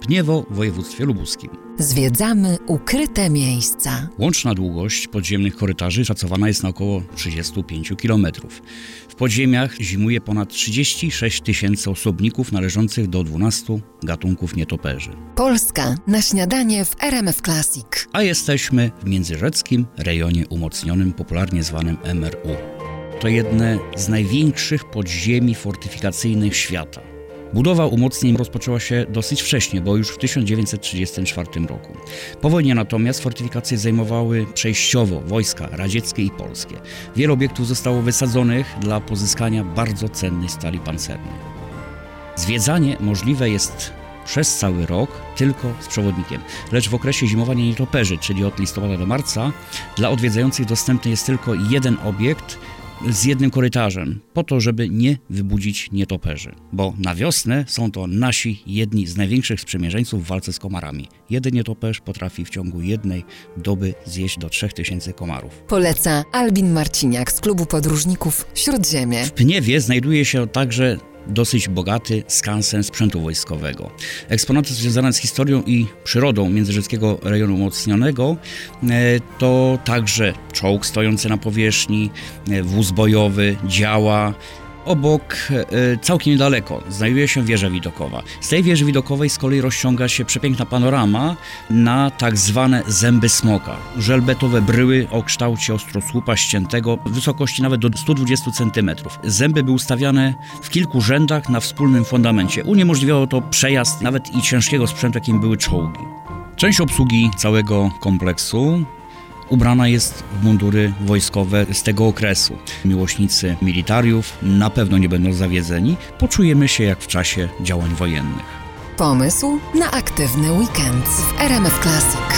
Pniewo w województwie lubuskim. Zwiedzamy ukryte miejsca. Łączna długość podziemnych korytarzy szacowana jest na około 35 km. W podziemiach zimuje ponad 36 tysięcy osobników należących do 12 gatunków nietoperzy. Polska na śniadanie w RMF Classic. A jesteśmy w międzyrzeckim rejonie umocnionym, popularnie zwanym MRU. To jedne z największych podziemi fortyfikacyjnych świata. Budowa umocnień rozpoczęła się dosyć wcześnie, bo już w 1934 roku. Po wojnie natomiast fortyfikacje zajmowały przejściowo wojska radzieckie i polskie. Wiele obiektów zostało wysadzonych dla pozyskania bardzo cennej stali pancernej. Zwiedzanie możliwe jest przez cały rok tylko z przewodnikiem, lecz w okresie zimowania nietoperzy, czyli od listopada do marca, dla odwiedzających dostępny jest tylko jeden obiekt z jednym korytarzem, po to, żeby nie wybudzić nietoperzy. Bo na wiosnę są to nasi jedni z największych sprzymierzeńców w walce z komarami. Jeden nietoperz potrafi w ciągu jednej doby zjeść do 3000 komarów. Poleca Albin Marciniak z klubu podróżników Śródziemie. W Pniewie znajduje się także dosyć bogaty skansen sprzętu wojskowego. Eksponaty związane z historią i przyrodą międzyrzeckiego rejonu umocnionego e, to także czołg stojący na powierzchni, e, wóz bojowy, działa, Obok, e, całkiem niedaleko, znajduje się wieża widokowa. Z tej wieży widokowej z kolei rozciąga się przepiękna panorama na tak zwane zęby smoka. Żelbetowe bryły o kształcie ostrosłupa ściętego, wysokości nawet do 120 cm. Zęby były ustawiane w kilku rzędach na wspólnym fundamencie. Uniemożliwiało to przejazd nawet i ciężkiego sprzętu, jakim były czołgi. Część obsługi całego kompleksu ubrana jest w mundury wojskowe z tego okresu. Miłośnicy militariów na pewno nie będą zawiedzeni, poczujemy się jak w czasie działań wojennych. Pomysł na aktywny weekend w RMF Classic.